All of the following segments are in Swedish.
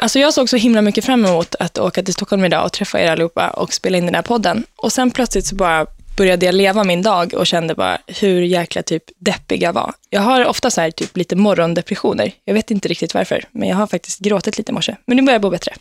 Alltså jag såg så himla mycket fram emot att åka till Stockholm idag och träffa er allihopa och spela in den här podden. Och sen plötsligt så bara började jag leva min dag och kände bara hur jäkla typ deppig jag var. Jag har ofta så här typ lite morgondepressioner. Jag vet inte riktigt varför, men jag har faktiskt gråtit lite i morse. Men nu börjar jag må bättre.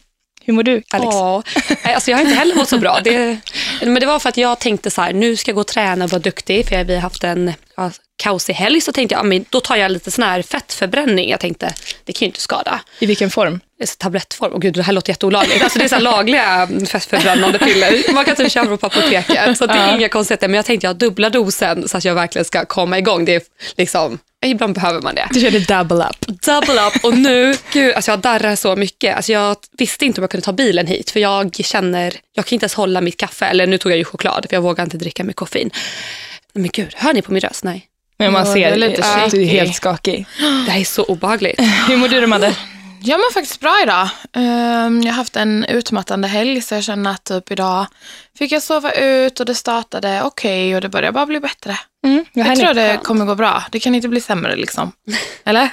Hur mår du, Alex? Ja, alltså jag har inte heller mått så bra. Det, men det var för att jag tänkte så här, nu ska jag gå och träna och vara duktig, för vi har haft en ja, kaosig helg. Så tänkte jag, ja, men då tar jag lite sån här fettförbränning. Jag tänkte, det kan ju inte skada. I vilken form? tablettform. Och gud, det här låter jätteolagligt. Alltså det är så lagliga fettförbrännande piller. Man kan typ köpa på apoteket. Så det är ja. inga konstigheter. Men jag tänkte jag dubbla dosen så att jag verkligen ska komma igång. Det är liksom, ibland behöver man det. Du körde double up. Double up. Och nu, gud, alltså jag darrar så mycket. Alltså jag visste inte om jag kunde ta bilen hit. För jag känner, jag kan inte ens hålla mitt kaffe. Eller nu tog jag ju choklad för jag vågar inte dricka med koffein. Men gud, hör ni på min röst? Nej. Men man ser det lite att du är helt skakig. Det här är så obehagligt. Hur mår du Madde? Jag mår faktiskt bra idag. Ehm, jag har haft en utmattande helg så jag känner att typ idag fick jag sova ut och det startade okej okay, och det börjar bara bli bättre. Mm, jag tror det kommer gå bra. Det kan inte bli sämre liksom. Eller?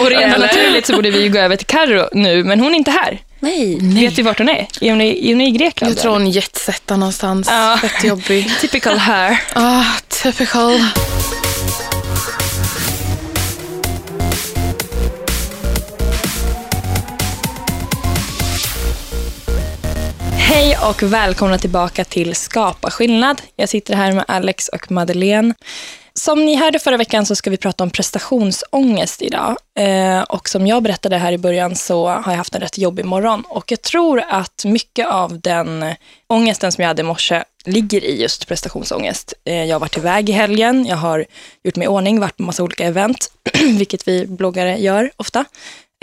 och rent naturligt så borde vi gå över till Carro nu, men hon är inte här. Nej. Vet du vart hon är? Är hon i, är hon i Grekland? Jag tror hon jetsettar någonstans. Ja. Fett jobbig. typical her. Ah, typical. Hej och välkomna tillbaka till Skapa skillnad. Jag sitter här med Alex och Madeleine. Som ni hörde förra veckan så ska vi prata om prestationsångest idag. Eh, och som jag berättade här i början så har jag haft en rätt jobbig morgon. Och jag tror att mycket av den ångesten som jag hade i morse ligger i just prestationsångest. Eh, jag har varit iväg i helgen, jag har gjort mig i ordning, varit på massa olika event, vilket vi bloggare gör ofta.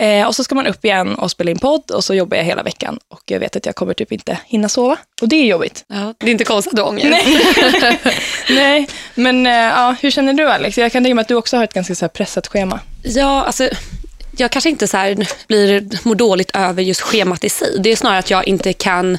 Eh, och så ska man upp igen och spela in podd och så jobbar jag hela veckan. Och jag vet att jag kommer typ inte hinna sova. Och det är jobbigt. Ja, det är inte konstigt att du ångest. Nej. Nej, men eh, ja, hur känner du Alex? Jag kan tänka mig att du också har ett ganska så pressat schema. Ja, alltså jag kanske inte så här blir, mår dåligt över just schemat i sig. Det är snarare att jag inte kan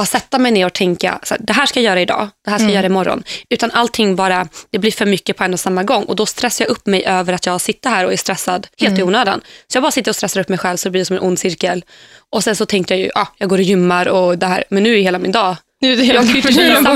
bara sätta mig ner och tänka, så här, det här ska jag göra idag, det här ska jag mm. göra imorgon. Utan allting bara, det blir för mycket på en och samma gång. Och då stressar jag upp mig över att jag sitter här och är stressad helt mm. i onödan. Så jag bara sitter och stressar upp mig själv så det blir som en ond cirkel. Och sen så tänkte jag ju, ja, jag går och gymmar och det här. Men nu är hela min dag nu är jag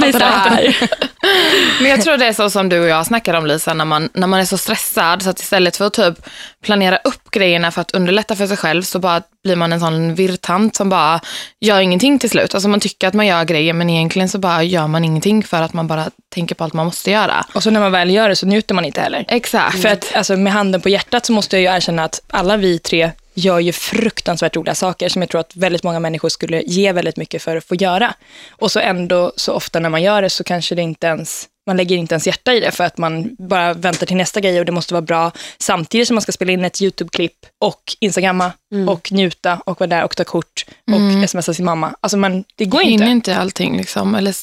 mig så här. Men jag tror det är så som du och jag snackade om Lisa, när man, när man är så stressad så att istället för att typ planera upp grejerna för att underlätta för sig själv så bara blir man en sån virrtant som bara gör ingenting till slut. Alltså man tycker att man gör grejer men egentligen så bara gör man ingenting för att man bara tänker på allt man måste göra. Och så när man väl gör det så njuter man inte heller. Exakt. För att alltså, med handen på hjärtat så måste jag ju erkänna att alla vi tre gör ju fruktansvärt roliga saker som jag tror att väldigt många människor skulle ge väldigt mycket för att få göra. Och så ändå så ofta när man gör det så kanske det inte ens man lägger inte ens hjärta i det för att man bara väntar till nästa grej och det måste vara bra samtidigt som man ska spela in ett YouTube-klipp och instagramma mm. och njuta och vara där och ta kort och mm. smsa sin mamma. Alltså man, det går inte. inte allting liksom. Eller,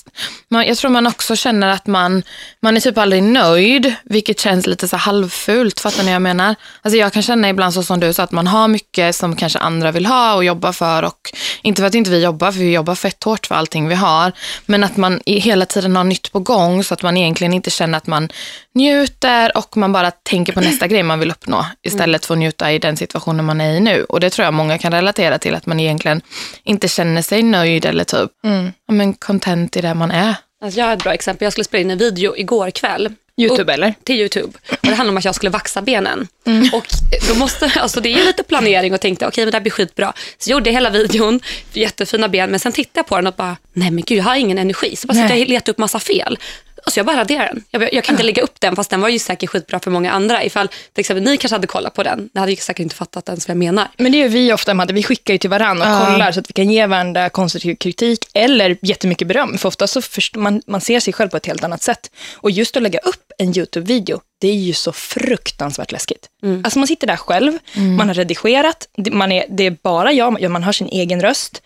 man, jag tror man också känner att man, man är typ aldrig nöjd, vilket känns lite så halvfult. Fattar ni vad jag menar? Alltså jag kan känna ibland så som du sa att man har mycket som kanske andra vill ha och jobba för och inte för att inte vi jobbar, för vi jobbar fett hårt för allting vi har, men att man hela tiden har nytt på gång så att man man egentligen inte känner att man njuter och man bara tänker på nästa grej man vill uppnå istället för att njuta i den situationen man är i nu. Och det tror jag många kan relatera till, att man egentligen inte känner sig nöjd eller typ mm. men content i det man är. Alltså jag har ett bra exempel. Jag skulle spela in en video igår kväll. Youtube eller? Till Youtube. Och det handlar om att jag skulle vaxa benen. Mm. Och då måste, alltså det är lite planering och tänkte okej okay, men det här blir skitbra. Så jag gjorde hela videon, jättefina ben, men sen tittade jag på den och bara, nej men gud jag har ingen energi. Så bara sitter jag och letar upp massa fel. Alltså jag bara raderar den. Jag, jag kan inte lägga upp den fast den var ju säkert skitbra för många andra. Ifall till exempel ni kanske hade kollat på den, ni hade ju säkert inte fattat ens vad jag menar. Men det gör vi ofta Madde, vi skickar ju till varandra och ja. kollar så att vi kan ge varandra konstruktiv kritik eller jättemycket beröm. För ofta så förstår man, man ser sig själv på ett helt annat sätt. Och just att lägga upp en YouTube-video, det är ju så fruktansvärt läskigt. Mm. Alltså man sitter där själv, mm. man har redigerat, man är, det är bara jag, man hör sin egen röst.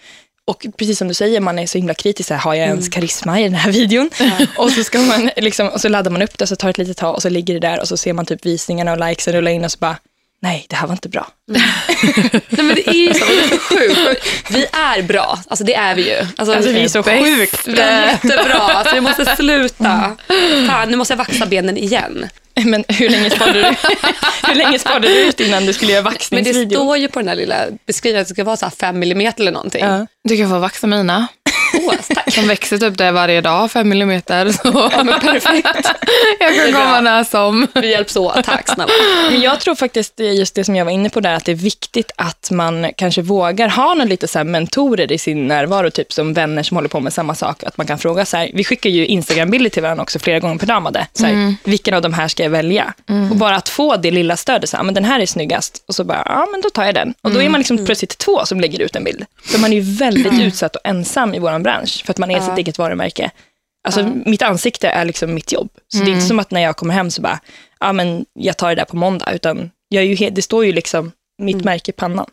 Och precis som du säger, man är så himla kritisk. Här, har jag ens mm. karisma i den här videon? Ja. och, så ska man liksom, och så laddar man upp det, så tar ett litet tag och så ligger det där och så ser man typ visningarna och likesen rulla in och så bara, nej, det här var inte bra. Nej, men det är ju så, det är så sjukt. Vi är bra, alltså det är vi ju. Alltså, alltså vi är så sjukt jättebra, alltså vi måste sluta. Fan, nu måste jag vaxa benen igen. Men hur länge sparade du, hur länge sparade du ut innan du skulle göra Men det vaxningsvideo? står ju på den här lilla beskrivningen att det ska vara så här fem millimeter eller någonting. Ja. Du kan få vaxa mina. Åh, tack. De växer typ där varje dag, fem millimeter. Så Ja, men perfekt. jag kan komma när som. Vi hjälps åt. Tack snälla. Men jag tror faktiskt, det är just det som jag var inne på där, att det är viktigt att man kanske vågar ha någon lite så här mentorer i sin närvaro, typ som vänner som håller på med samma sak. Att man kan fråga så här, vi skickar ju Instagram-bilder till varandra också flera gånger per dag, Madde. så här, vilken av de här ska jag välja? Och bara att få det lilla stödet, så här, men den här är snyggast. Och så bara, ja men då tar jag den. Och då är man liksom plötsligt två som lägger ut en bild. Så man är ju väldigt utsatt och ensam i vår bransch, för att man är sitt eget varumärke. Alltså mitt ansikte är liksom mitt jobb. Så det är inte som att när jag kommer hem så bara, ja men jag tar det där på måndag, utan jag är ju det står ju liksom mitt märke i pannan.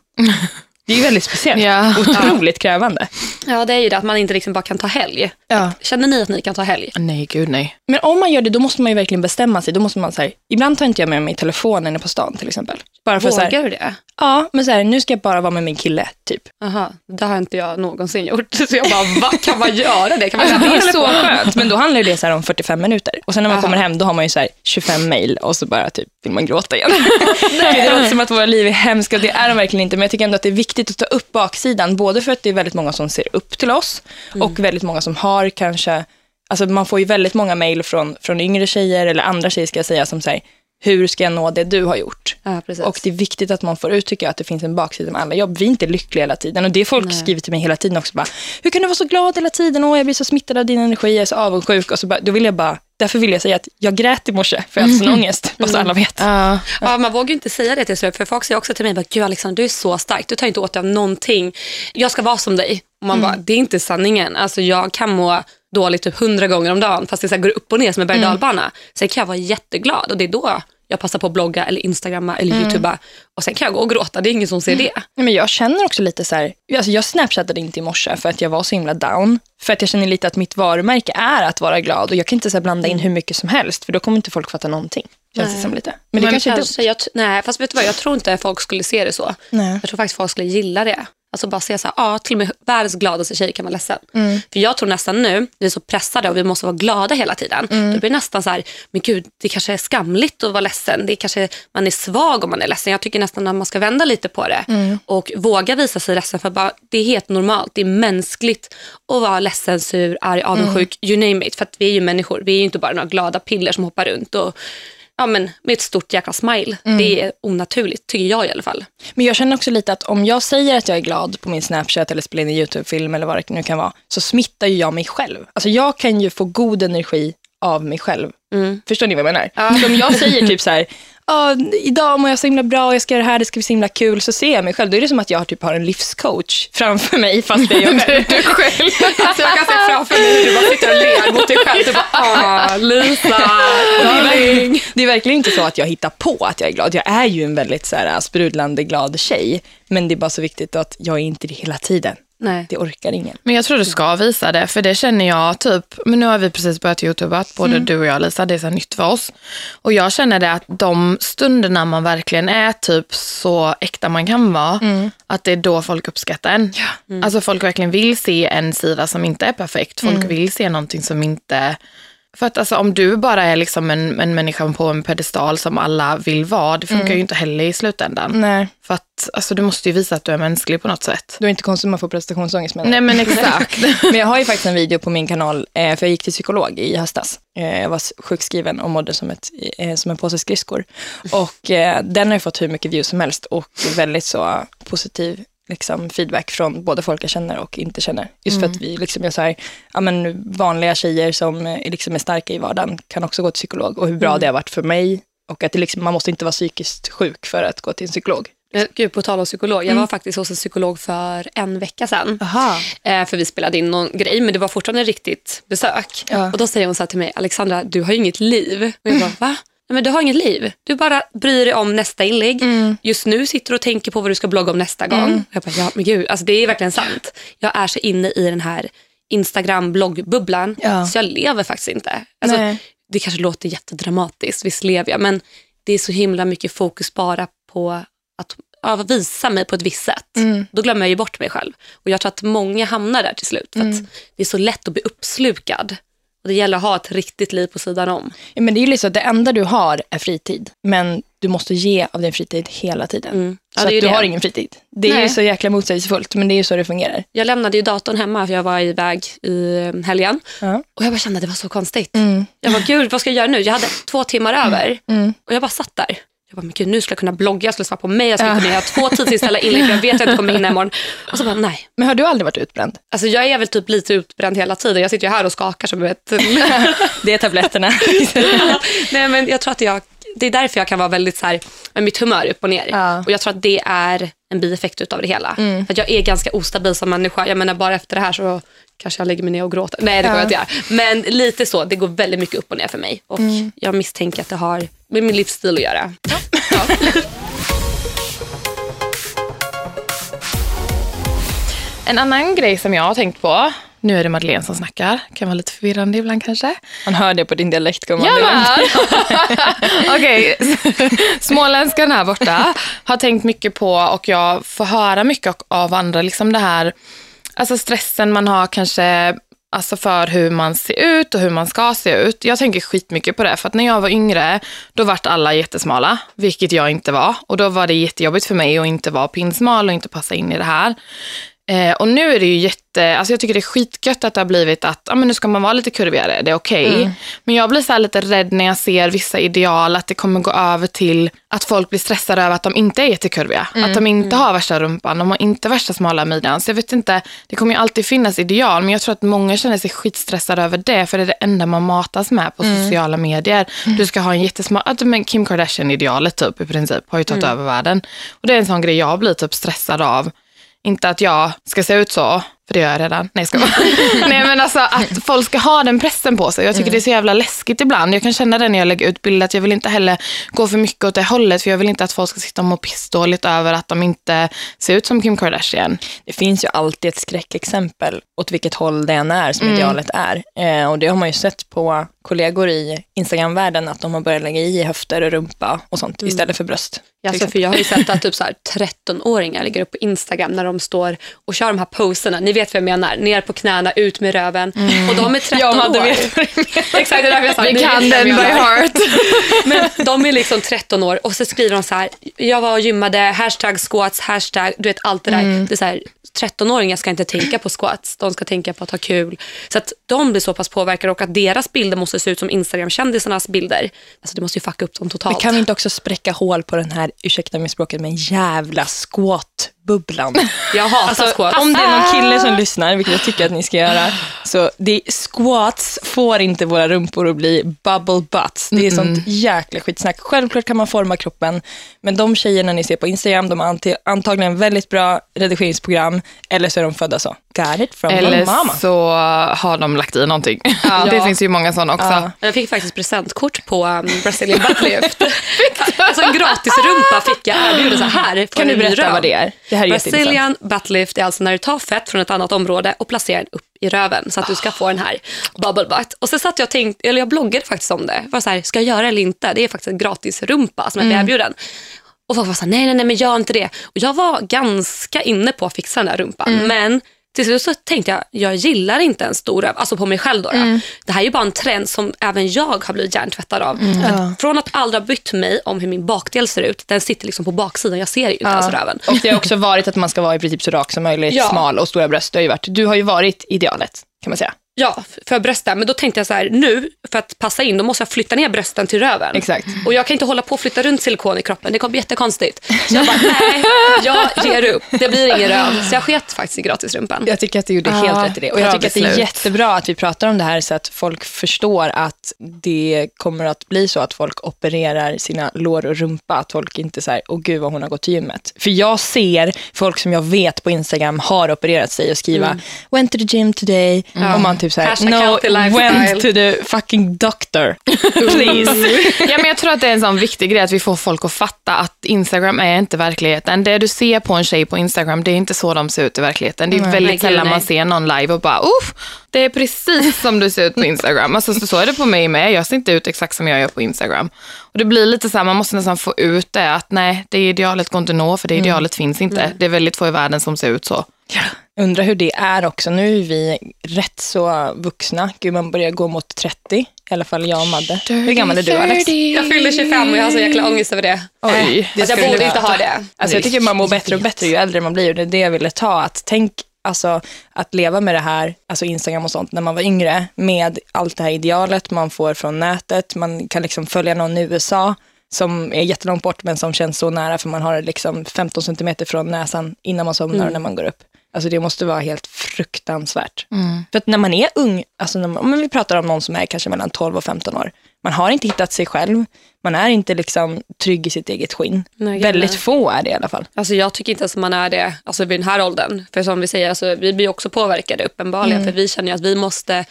Det är ju väldigt speciellt. Ja. Otroligt krävande. Ja, det är ju det att man inte liksom bara kan ta helg. Ja. Känner ni att ni kan ta helg? Nej, gud nej. Men om man gör det, då måste man ju verkligen bestämma sig. Då måste man säga, ibland tar inte jag med mig telefonen på stan till exempel. Bara för så här, Vågar du det? ja, men så här, nu ska jag bara vara med min kille, typ. Aha, det har inte jag någonsin gjort. Så jag bara, va? Kan man göra det? Kan man Alltså, det är så skönt, men då handlar det så om 45 minuter. Och sen när man Aha. kommer hem, då har man ju så här 25 mejl och så bara typ vill man gråta igen. det låter som att våra liv är hemska det är de verkligen inte. Men jag tycker ändå att det är viktigt att ta upp baksidan, både för att det är väldigt många som ser upp till oss och väldigt många som har kanske, alltså man får ju väldigt många mejl från, från yngre tjejer eller andra tjejer ska jag säga som säger, hur ska jag nå det du har gjort? Ja. Och det är viktigt att man får ut, tycker jag, att det finns en baksida med alla jobb. Vi är inte lyckliga hela tiden. Och det folk Nej. skriver till mig hela tiden också. Bara, Hur kan du vara så glad hela tiden? Åh, jag blir så smittad av din energi, jag är så avundsjuk. Och så bara, då vill jag bara, därför vill jag säga att jag grät i morse, för jag har haft sån ångest. Bara så alla vet. Ja. Ja, man vågar ju inte säga det till slut, för folk säger också till mig, bara, gud Alexander, du är så stark, du tar inte åt dig av någonting. Jag ska vara som dig. Och man bara, det är inte sanningen. Alltså, jag kan må dåligt typ hundra gånger om dagen, fast det så här går upp och ner som en berg och dalbana. Sen kan jag vara jätteglad och det är då jag passar på att blogga eller instagramma eller youtuba. Och sen kan jag gå och gråta, det är ingen som ser det. Nej, men jag känner också lite så här, alltså jag snapchattade inte i morse för att jag var så himla down. För att jag känner lite att mitt varumärke är att vara glad och jag kan inte så blanda in hur mycket som helst, för då kommer inte folk fatta någonting. Känns det Nej. som lite. Men det kanske är dumt. Jag, nej, fast vet du vad, jag tror inte folk skulle se det så. Nej. Jag tror faktiskt folk skulle gilla det. Alltså bara säga så här, ja, till och med världens gladaste tjej kan vara ledsen. Mm. För jag tror nästan nu, vi är så pressade och vi måste vara glada hela tiden. Mm. Då blir det nästan så här, men gud, det kanske är skamligt att vara ledsen. Det kanske, man är svag om man är ledsen. Jag tycker nästan att man ska vända lite på det. Mm. Och våga visa sig ledsen. För bara, det är helt normalt, det är mänskligt att vara ledsen, sur, arg, avundsjuk, Mm. you name it. För vi är ju människor, vi är ju inte bara några glada piller som hoppar runt. Och, Ja, men med ett stort jäkla smile. Mm. Det är onaturligt, tycker jag i alla fall. Men jag känner också lite att om jag säger att jag är glad på min Snapchat eller spelar in en YouTube-film eller vad det nu kan vara, så smittar ju jag mig själv. Alltså jag kan ju få god energi av mig själv. Mm. Förstår ni vad jag menar? Så om jag säger typ så här, "Ja, idag mår jag så himla bra, jag ska göra det här, det ska bli så himla kul, så ser jag mig själv. Då är det som att jag typ har en livscoach framför mig, fast det är jag själv. Du själv. Alltså jag kan se framför mig hur du bara sitter och ler mot dig själv. Du bara, ah, Lisa, Och det, är darling. verkligen, det är verkligen inte så att jag hittar på att jag är glad. Jag är ju en väldigt så här, sprudlande glad tjej. Men det är bara så viktigt att jag är inte det hela tiden. Nej. Det orkar ingen. Men jag tror du ska visa det, för det känner jag typ, men nu har vi precis börjat youtuba, både du och jag Lisa, det är så nytt för oss. Och jag känner det att de stunderna man verkligen är typ så äkta man kan vara, att det är då folk uppskattar en. Alltså folk verkligen vill se en sida som inte är perfekt, folk vill se någonting som inte för att alltså, om du bara är liksom en, en människa på en pedestal som alla vill vara, det funkar ju inte heller i slutändan. Nej, För att alltså, du måste ju visa att du är mänsklig på något sätt. då är inte konstigt om man får prestationsångest menar Nej men exakt. Men jag har ju faktiskt en video på min kanal, eh, för jag gick till psykolog i höstas. Eh, Jag var sjukskriven och mådde som, ett, eh, som en påse skridskor. Och den har ju fått hur mycket views som helst och väldigt så positiv liksom, feedback från både folk jag känner och inte känner. Just för att vi liksom, jag säger, ja, men vanliga tjejer som eh, liksom är starka i vardagen kan också gå till psykolog och hur bra det har varit för mig. Och att det liksom, man måste inte vara psykiskt sjuk för att gå till en psykolog. Men Gud, på tal om psykolog. Jag var faktiskt hos en psykolog för en vecka sedan. Eh, för vi spelade in någon grej, men det var fortfarande riktigt besök. Ja. Och då säger hon så här till mig, Alexandra, du har ju inget liv. Och jag bara, va? Nej, men du har inget liv. Du bara bryr dig om nästa inlägg. Just nu sitter du och tänker på vad du ska blogga om nästa gång. Och jag bara, ja men gud, alltså det är verkligen sant. Jag är så inne i den här Instagram-bloggbubblan, Ja. så jag lever faktiskt inte. Alltså, Nej. det kanske låter jättedramatiskt, visst lever jag, men det är så himla mycket fokus bara på att ja, visa mig på ett visst sätt. Då glömmer jag ju bort mig själv. Och jag tror att många hamnar där till slut. För att det är så lätt att bli uppslukad Och det gäller att ha ett riktigt liv på sidan om. Ja, men det är ju liksom, det enda du har är fritid. Men du måste ge av din fritid hela tiden. Mm. Ja, så att du det. har ingen fritid. Det är Nej. ju så jäkla motsägelsefullt, men det är ju så det fungerar. Jag lämnade ju datorn hemma för jag var iväg i eh, helgen. Ja. Och jag bara kände att det var så konstigt. Mm. Jag bara, gud vad ska jag göra nu? Jag hade två timmar över. Och jag bara satt där. Jag bara, men gud nu skulle jag kunna blogga, jag skulle svara på mig, jag skulle Ja. kunna göra två tidsinställda inlägg för jag vet att jag inte kommer hinna imorgon. Och så bara, nej. Men har du aldrig varit utbränd? Alltså jag är väl typ lite utbränd hela tiden. Jag sitter ju här och skakar som ett... Det är tabletterna. nej men jag tror att jag, det är därför jag kan vara väldigt så här, med mitt humör upp och ner. Ja. Och jag tror att det är en bieffekt utav det hela. För att jag är ganska ostabil som människa. Jag menar bara efter det här så kanske jag lägger mig ner och gråter. Nej det kommer jag inte göra. Men lite så, det går väldigt mycket upp och ner för mig. Och jag misstänker att det har med min livsstil att göra. En annan grej som jag har tänkt på, nu är det Madeleine som snackar, kan vara lite förvirrande ibland kanske. Man hör det på din dialekt. gumman. Ja. Okej, småländskan här borta har tänkt mycket på och jag får höra mycket av andra, liksom det här, alltså stressen man har kanske Alltså för hur man ser ut och hur man ska se ut. Jag tänker skitmycket på det, för att när jag var yngre, då vart alla jättesmala, vilket jag inte var. Och då var det jättejobbigt för mig att inte vara pinsmal och inte passa in i det här. Eh, och nu är det ju jätte, alltså jag tycker det är skitgött att det har blivit att ja, men nu ska man vara lite kurvigare, det är okej. Men jag blir så lite rädd när jag ser vissa ideal, att det kommer gå över till att folk blir stressade över att de inte är jättekurviga. Att de inte har värsta rumpan, de har inte värsta smala midjan. Så jag vet inte, det kommer ju alltid finnas ideal, men jag tror att många känner sig skitstressade över det, för det är det enda man matas med på sociala medier. Du ska ha en jättesmal, att men Kim Kardashian-idealet typ i princip har ju tagit över världen. Och det är en sån grej jag blir typ stressad av. Inte att jag ska se ut så, för det gör jag redan. Nej, ska Nej men alltså att folk ska ha den pressen på sig. Jag tycker det är så jävla läskigt ibland. Jag kan känna det när jag lägger ut bilder, att jag vill inte heller gå för mycket åt det hållet, för jag vill inte att folk ska sitta och må pissdåligt över att de inte ser ut som Kim Kardashian. Det finns ju alltid ett skräckexempel åt vilket håll det än är som idealet är. Eh, och det har man ju sett på kollegor i Instagramvärlden att de har börjat lägga i höfter och rumpa och sånt istället för bröst. Till Alltså, för jag har ju sett att typ så här 13-åringar lägger upp på Instagram när de står och kör de här poserna. Ni vet vad jag menar. Ner på knäna, ut med röven. Och de är 13 Ja, år. vet Exakt, det är jag sa Vi kan den by heart. Men de är liksom 13 år och så skriver de så här, jag var och gymmade, hashtag squats, hashtag, du vet allt det där. Mm. Det är så här, 13-åringar ska inte tänka på squats, de ska tänka på att ha kul. Så att de blir så pass påverkade och att deras bilder måste se ut som Instagram-kändisarnas bilder. Alltså det måste ju fucka upp dem totalt. Men kan vi inte också spräcka hål på den här, ursäkta mig språket, men jävla squat-bubblan? Jag hatar Alltså, squats. om det är någon kille som lyssnar, vilket jag tycker att ni ska göra, så det, squats får inte våra rumpor att bli bubble butts. Det är sånt jäkla skitsnack. Självklart kan man forma kroppen, men de tjejerna ni ser på Instagram, de har antagligen väldigt bra redigeringsprogram, eller så är de födda så. Got it from Eller mama. så har de lagt i någonting. Det Ja. finns ju många sådana också. Ja. Jag fick faktiskt presentkort på um, Brazilian Buttlift. alltså en gratisrumpa fick jag erbjuda så här. Kan du berätta vad det är? Det här är. Brazilian Buttlift är alltså när du tar fett från ett annat område och placerar den upp i röven så att du ska få den här bubble butt. Och så satt jag och tänkte, eller jag bloggade faktiskt om det. Var så här, ska jag göra det eller inte? Det är faktiskt en gratisrumpa som jag blev erbjuden. Och folk var så här, nej, nej, nej, men gör inte det. Och jag var ganska inne på att fixa den där rumpan. Men till slut så tänkte jag, jag gillar inte en stor röv, alltså på mig själv då. då. Det här är ju bara en trend som även jag har blivit hjärntvättad av. Att Från att aldrig ha bytt mig om hur min bakdel ser ut, den sitter liksom på baksidan, jag ser ju inte ens röven. Och det har också varit att man ska vara i princip så rak som möjligt, Ja. smal och stora bröst. Det har ju varit, du har ju varit idealet, kan man säga. Ja, för brösten. Men då tänkte jag så här, nu för att passa in, då måste jag flytta ner brösten till röven. Exakt. Och jag kan inte hålla på och flytta runt silikon i kroppen, det kommer bli jättekonstigt. Så jag bara, nej, jag ger upp. Det blir ingen röv. Så jag sket faktiskt i gratisrumpan. Jag tycker att du gjorde Ja, helt rätt i det. Och jag tycker att det är beslut. jättebra att vi pratar om det här så att folk förstår att det kommer att bli så att folk opererar sina lår och rumpa. Att folk inte säger, åh gud vad hon har gått till gymmet. För jag ser folk som jag vet på Instagram har opererat sig och skriva, went to the gym today. Och man typ såhär, Hashtag no, healthy lifestyle." went to the fucking doctor. Please. Ja, men jag tror att det är en sån viktig grej att vi får folk att fatta att Instagram är inte verkligheten. Det du ser på en tjej på Instagram, det är inte så de ser ut i verkligheten. Det är Nej, väldigt sällan man ser någon live och bara, uff, det är precis som du ser ut på Instagram. Alltså, så, så är det på mig med. Jag ser inte ut exakt som jag gör på Instagram. Och det blir lite så här, man måste nästan få ut det, att nej, det idealet går inte att nå, för det idealet finns inte. Det är väldigt få i världen som ser ut så. Undrar hur det är också. Nu är vi rätt så vuxna. Gud, man börjar gå mot 30. I alla fall jag och Madde. Hur gammal är du Alex? Jag fyller 25 och jag har så jäkla ångest över det. Oj. Att jag borde inte ha det. Alltså, jag tycker man mår bättre och bättre ju äldre man blir. Och det är det jag ville ta. Att tänk alltså, att leva med det här, alltså Instagram och sånt, när man var yngre, med allt det här idealet man får från nätet. Man kan liksom följa någon i USA som är jättelångt bort, men som känns så nära, för man har det liksom 15 centimeter från näsan innan man somnar och när man går upp. Alltså det måste vara helt fruktansvärt. För att när man är ung, alltså när man, om vi pratar om någon som är kanske mellan 12 och 15 år, man har inte hittat sig själv, man är inte liksom trygg i sitt eget skinn. Nej, Väldigt få är det i alla fall. Alltså jag tycker inte ens man är det alltså vid den här åldern. För som vi säger, alltså, vi blir också påverkade uppenbarligen. För vi känner ju att vi måste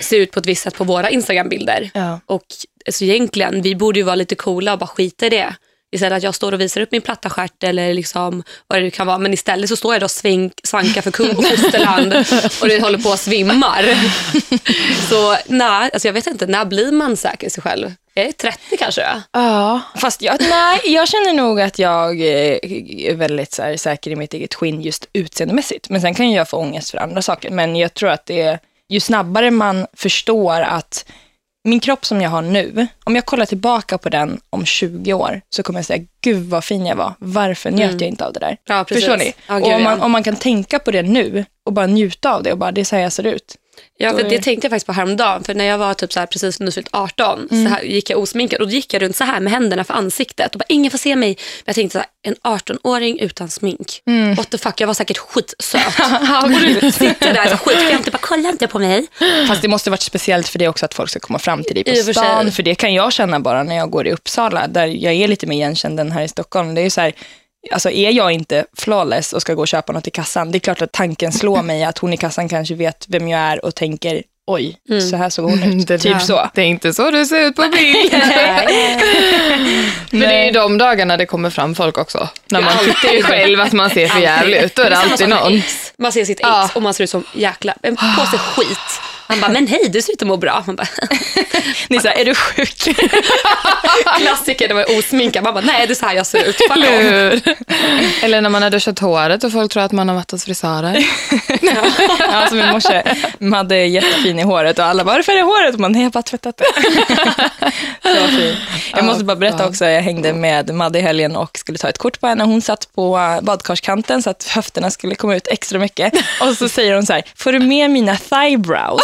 se ut på ett visst sätt på våra Instagram-bilder. Ja. Och alltså, egentligen, vi borde ju vara lite coola och bara skita i det. Istället att jag står och visar upp min platta stjärt eller liksom vad det nu kan vara. Men istället så står jag då och svink, svankar för kung och fosterland och det håller på att svimmar. Så nej, alltså jag vet inte, när blir man säker i sig själv? Jag är 30 kanske. Ja. Fast jag, nej, jag känner nog att jag eh, är väldigt så här, säker i mitt eget skinn just utseendemässigt. Men sen kan jag få ångest för andra saker. Men jag tror att det är, ju snabbare man förstår att min kropp som jag har nu, om jag kollar tillbaka på den om 20 år, så kommer jag säga, gud vad fin jag var. Varför njöt jag inte av det där? Ja. Förstår ni? Ja, gud, och om man, ja. om man kan tänka på det nu och bara njuta av det och bara, det är så här jag ser ut. Ja, för det tänkte jag faktiskt på häromdagen. För när jag var typ så här, precis nyfyllt 18 så här, gick jag osminkad och då gick jag runt så här med händerna för ansiktet och bara ingen får se mig. Men jag tänkte så här, en 18-åring utan smink. What the fuck, jag var säkert skitsöt. och du sitter där så skitfjantig, bara kolla inte på mig. Fast det måste varit speciellt för det också att folk ska komma fram till dig I på för stan. För det kan jag känna bara när jag går i Uppsala, där jag är lite mer igenkänd än här i Stockholm. Det är ju så här, alltså är jag inte flawless och ska gå och köpa något i kassan, det är klart att tanken slår mig att hon i kassan kanske vet vem jag är och tänker, oj, så här såg hon ut. Det typ där. så. Det är inte så du ser ut på bild. Men det är ju de dagarna det kommer fram folk också. När man tycker själv att man ser för jävlig ut. Då är det alltid någon. Man ser sitt ex Ja. och man ser ut som jäkla, en påse skit. Man bara, men hej du ser ut att må bra. Man bara, Ni säger, är du sjuk? klassiker man är osminkad. Man bara, nej det är så här jag ser ut. Eller? Eller när man har duschat håret och folk tror att man har varit hos frisörer. ja, som i morse, Madde är jättefin i håret och alla bara, varför är det håret? Och man, nej jag har bara tvättat det. så fin. Jag måste bara berätta också, jag hängde med Madde i helgen och skulle ta ett kort på henne. Hon satt på badkarskanten så att höfterna skulle komma ut extra mycket. Och så säger hon så här, får du med mina thigh brows?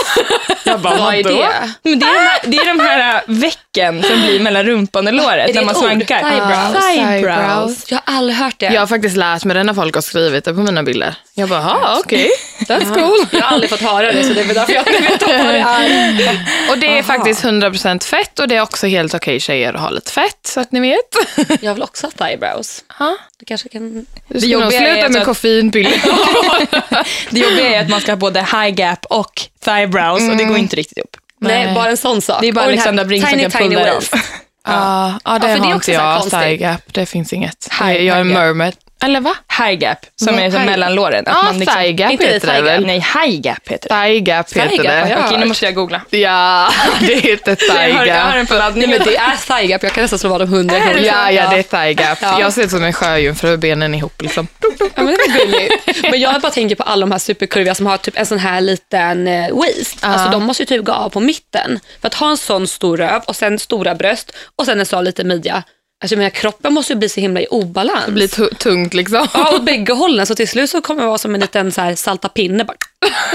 Jag bara, Vad är det? Men det, är de här, det är de här äh, vecken som blir mellan rumpan och låret när man svankar. Thigh brows? Thigh Thigh brows. brows. Jag har aldrig hört det. Jag har faktiskt lärt mig det när folk har skrivit det på mina bilder. Jag bara, ja okej, that's cool. Jag har aldrig fått höra det så det är därför jag inte vet vad det är. Och det är faktiskt 100% fett och det är också helt okej tjejer att ha lite fett så att ni vet. Jag vill också ha thighbrows. Ja. Du kanske kan... Du ska nog jobbiga är sluta att- med koffeinpiller. Det jobbiga är att man ska ha både high gap och thigh brows och det går inte riktigt ihop. Nej, Nej. bara en sån sak. Det är bara Och Alexandra Bring som tiny, kan tiny pulla det. waist. Ja, ja, det Ja, för har också inte jag. det finns inget. High- jag är gap. mermaid. Eller va? High gap, som Vad är som mellan låren. Att Ja, man liksom, thigh gap inte det heter det thigh gap? väl? Nej, high gap heter det. Thigh gap Thigh heter gap, det. ja. Okej, nu måste jag googla. Ja, det heter thigh har, jag har gap. den på laddning. Nej, men det är thigh gap. Jag kan nästan slå vad om hundra kronor. Ja, ja, det är thigh gap. Ja. Jag ser ut som en sjöjungfru, benen ihop liksom. Ja, men det var gulligt. Men jag bara tänker på alla de här superkurviga som har typ en sån här liten eh, waist. Alltså de måste ju typ gå av på mitten. För att ha en sån stor röv och sen stora bröst och sen en sån liten midja. Alltså jag menar, kroppen måste ju bli så himla i obalans. Det blir tu- tungt liksom. Ja, åt bägge hållen. Så till slut så kommer det vara som en liten så här salta pinne. Bara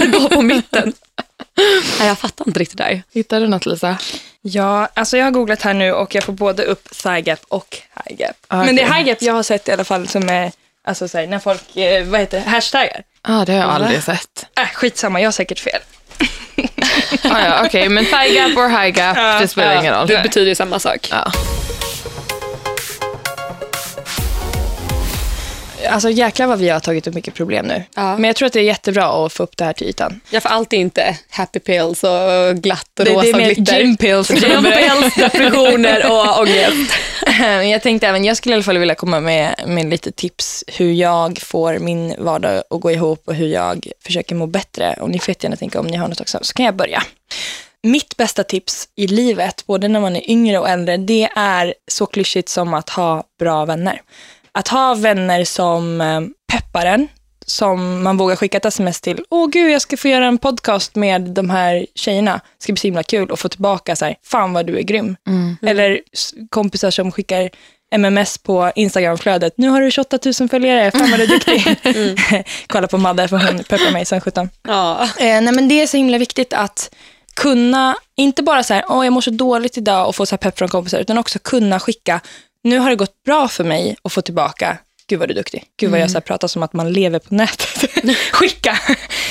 gå på mitten. Nej, jag fattar inte riktigt där. Hittar du något Lisa? Ja, alltså jag har googlat här nu och jag får både upp thigh gap och high gap. Okej. Men det är high gap jag har sett i alla fall som är, alltså så här, när folk, eh, vad heter det, hashtaggar. Ja, det har jag aldrig sett. Äh, skitsamma, jag har säkert fel. Ah, ja, Okej, men thigh gap or high gap, det spelar ingen roll. Det betyder ju samma sak. Ja. Alltså jäklar vad vi har tagit upp mycket problem nu. Ja. Men jag tror att det är jättebra att få upp det här till ytan. Ja, för allt är inte happy pills och glatt och Det, rosa det är och mer glitter. gym pills. Gym pills, depressioner och ångest. Jag tänkte även, jag skulle i alla fall vilja komma med, med lite tips hur jag får min vardag att gå ihop och hur jag försöker må bättre. Och ni får jättegärna tänka om ni har något också, så kan jag börja. Mitt bästa tips i livet, både när man är yngre och äldre, det är så klyschigt som att ha bra vänner. Att ha vänner som eh, peppar en, som man vågar skicka ett sms till. Åh gud, jag ska få göra en podcast med de här tjejerna. Det ska bli så himla kul och få tillbaka så här, fan vad du är grym. Eller s- kompisar som skickar MMS på Instagramflödet. Nu har du 28 000 följare, fan vad du är duktig. Kolla på Madde för hon peppar mig sen 17. Ja. Eh, nej, men det är så himla viktigt att kunna, inte bara så här, åh jag mår så dåligt idag och få så här pepp från kompisar, utan också kunna skicka, nu har det gått bra för mig och få tillbaka, gud vad du är duktig. Gud vad jag så här pratar som att man lever på nätet. skicka.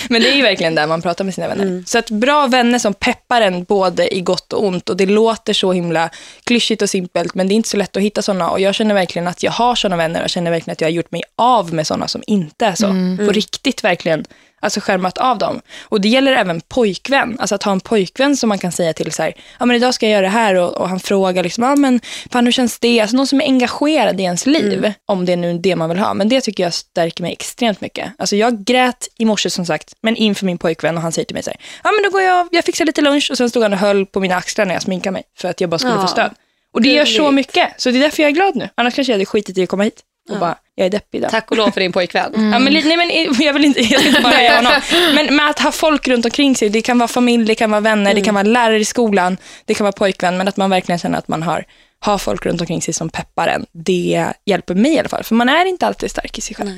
Men det är ju verkligen där man pratar med sina vänner. Så att bra vänner som peppar en både i gott och ont och det låter så himla klyschigt och simpelt, men det är inte så lätt att hitta sådana och jag känner verkligen att jag har sådana vänner och jag känner verkligen att jag har gjort mig av med sådana som inte är så. På riktigt verkligen alltså skärmat av dem. Och det gäller även pojkvän. Alltså att ha en pojkvän som man kan säga till så här, ja men idag ska jag göra det här och, och han frågar liksom, ja men fan hur känns det? Alltså någon som är engagerad i ens liv, om det är nu det man vill ha. Men det tycker jag stärker mig extremt mycket. Alltså jag grät i morse som sagt, men inför min pojkvän och han säger till mig så här, ja men då går jag, jag fixar lite lunch och sen stod han och höll på mina axlar när jag sminkade mig för att jag bara skulle Ja. få stöd. Och det gör så mycket, så det är därför jag är glad nu. Annars kanske jag hade skitit i att komma hit och bara, jag är deppig idag. Tack och lov för din pojkvän. Ja, men, nej, men jag vill inte, jag ska inte bara höja honom. Men med att ha folk runt omkring sig, det kan vara familj, det kan vara vänner, det kan vara lärare i skolan, det kan vara pojkvän, men att man verkligen känner att man har, har folk runt omkring sig som peppar en, det hjälper mig i alla fall. För man är inte alltid stark i sig själv.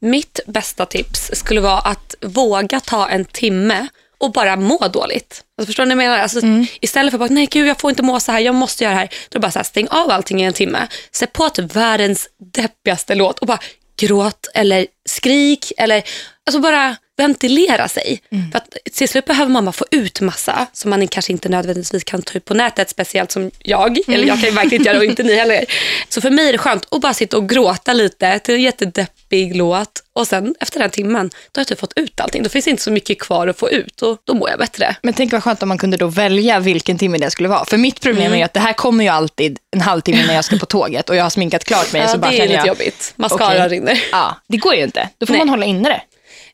Mitt bästa tips skulle vara att våga ta en timme och bara må dåligt. Alltså, förstår ni vad jag menar? Alltså, Istället för att bara, nej gud jag får inte må så här, jag måste göra det här. Då bara så här, stäng av allting i en timme. Sätt på typ världens deppigaste låt och bara gråt eller skrik eller alltså bara ventilera sig. För att till slut behöver man bara få ut massa som man kanske inte nödvändigtvis kan ta ut på nätet, speciellt som jag. Eller jag kan ju verkligen inte göra det och inte ni heller. Så för mig är det skönt att bara sitta och gråta lite till en jättedeppig låt och sen efter den timmen, då har jag typ fått ut allting. Då finns det inte så mycket kvar att få ut och då mår jag bättre. Men tänk vad skönt om man kunde då välja vilken timme det skulle vara. För mitt problem är ju att det här kommer ju alltid en halvtimme när jag ska på tåget och jag har sminkat klart mig. Ja, så bara det är lite jag, jobbigt. Mascara okej. rinner. Ja, det går ju inte. Då får Nej. man hålla inne det.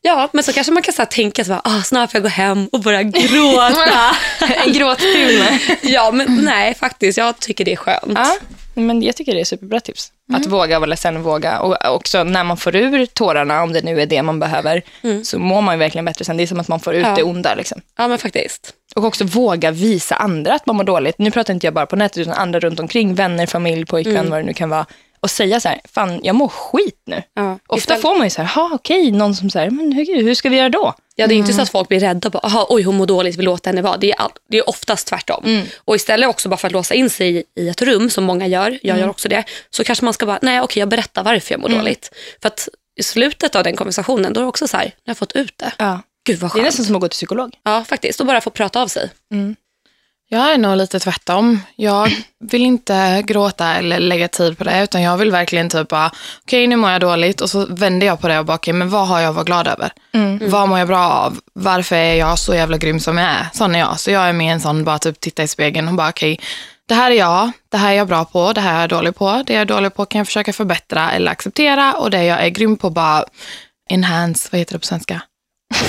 Ja, men så kanske man kan så här, tänka så här, ah, snart får jag gå hem och börja gråta. en gråttimme. ja, men nej faktiskt. Jag tycker det är skönt. Ja, men jag tycker det är superbra tips. Att våga vara ledsen och våga. Och också när man får ur tårarna, om det nu är det man behöver, så mår man verkligen bättre sen. Det är som att man får ut Ja. det onda. Liksom. Ja, men faktiskt. Och också våga visa andra att man mår dåligt. Nu pratar inte jag bara på nätet, utan andra runt omkring, vänner, familj, pojkvän, vad det nu kan vara. Och säga så här, fan jag mår skit nu. Ja. Ofta får man ju så här, ha okej, någon som säger, men hur, hur ska vi göra då? Ja, det är inte så att folk blir rädda. Bara, Aha, oj, hon mår dåligt, vi låter henne vara. Det är, all, det är oftast tvärtom. Och istället också bara för att låsa in sig i, i ett rum, som många gör, jag gör också det, så kanske man ska bara, nej okej, jag berättar varför jag mår dåligt. För att i slutet av den konversationen, då är det också så här, jag har fått ut det. Ja. Gud vad Det är skönt. nästan som att gå till psykolog. Ja, faktiskt. Och bara få prata av sig. Jag är nog lite tvärtom. Jag vill inte gråta eller lägga tid på det, utan jag vill verkligen typ bara, okej nu mår jag dåligt och så vänder jag på det och bara, okej men vad har jag att vara glad över? Vad mår jag bra av? Varför är jag så jävla grym som jag är? Sån är jag. Så jag är mer en sån, bara typ titta i spegeln och bara, okej, det här är jag, det här är jag bra på, det här är jag dålig på, det jag är dålig på kan jag försöka förbättra eller acceptera och det jag är grym på bara enhance, vad heter det på svenska?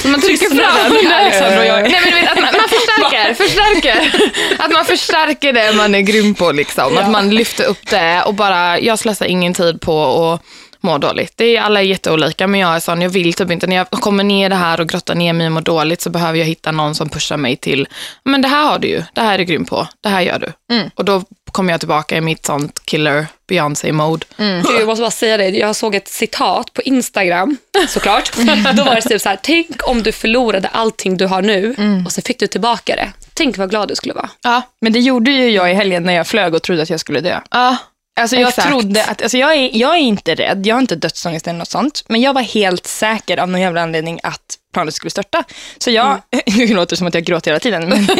Så man trycker fram. Alexandra och jag. Nej, men vet, att man, man förstärker, förstärker. Att man förstärker det man är grym på. Liksom. Att man lyfter upp det och bara, jag slösar ingen tid på att må dåligt. Det är, alla är jätteolika, men jag är sån, jag vill typ inte, när jag kommer ner det här och grottar ner mig och mår dåligt så behöver jag hitta någon som pushar mig till, men det här har du ju, det här är du grym på, det här gör du. Och då kommer jag tillbaka i mitt sånt killer Beyoncé-mode. Gud, jag måste bara säga det, jag såg ett citat på Instagram, såklart. Då var det typ så här, tänk om du förlorade allting du har nu och så fick du tillbaka det. Tänk vad glad du skulle vara. Ja, Men det gjorde ju jag i helgen när jag flög och trodde att jag skulle dö. ja. Alltså jag Exakt. trodde att, alltså jag, är, jag är inte rädd, jag har inte dödsångest eller något sånt, men jag var helt säker av någon jävla anledning att planet skulle störta. Så jag, nu låter det som att jag gråter hela tiden, men,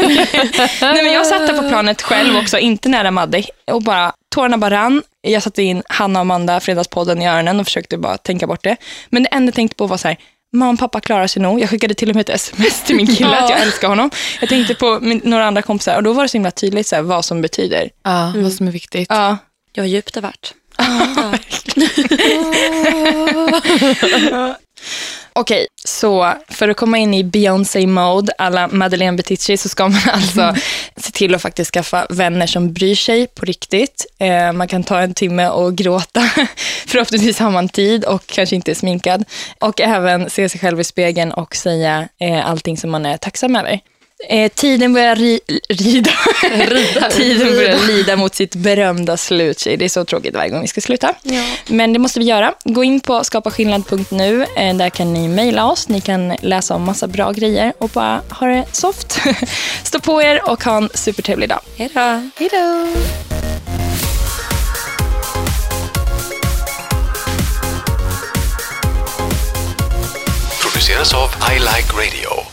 Nej, men jag satt där på planet själv också, inte nära Madde, och bara, tårarna bara rann. Jag satte in Hanna och Amanda, Fredagspodden, i öronen och försökte bara tänka bort det. Men det enda jag tänkte på var så här, mamma och pappa klarar sig nog. Jag skickade till och med ett sms till min kille att jag älskar honom. Jag tänkte på min, några andra kompisar och då var det så himla tydligt så här, vad som betyder. ja vad som är viktigt. Ja, Jag är djupt det värt. Och Okej, så för att komma in i Beyoncé-mode alla Madeleine Bettici så ska man alltså se till att faktiskt skaffa vänner som bryr sig på riktigt. Eh, man kan ta en timme och gråta. Förhoppningsvis har man tid och kanske inte är sminkad. Och även se sig själv i spegeln och säga eh, allting som man är tacksam över. Eh, tiden börjar ri rida. Rida. tiden börjar lida mot sitt berömda slut. tjej. Det är så tråkigt varje gång vi ska sluta. Ja. Men det måste vi göra. Gå in på skapaskillnad.nu. Eh, där kan ni mejla oss. Ni kan läsa om massa bra grejer och bara ha det soft. Stå på er och ha en supertrevlig dag. Hej då. Hej då! produceras av I Like Radio.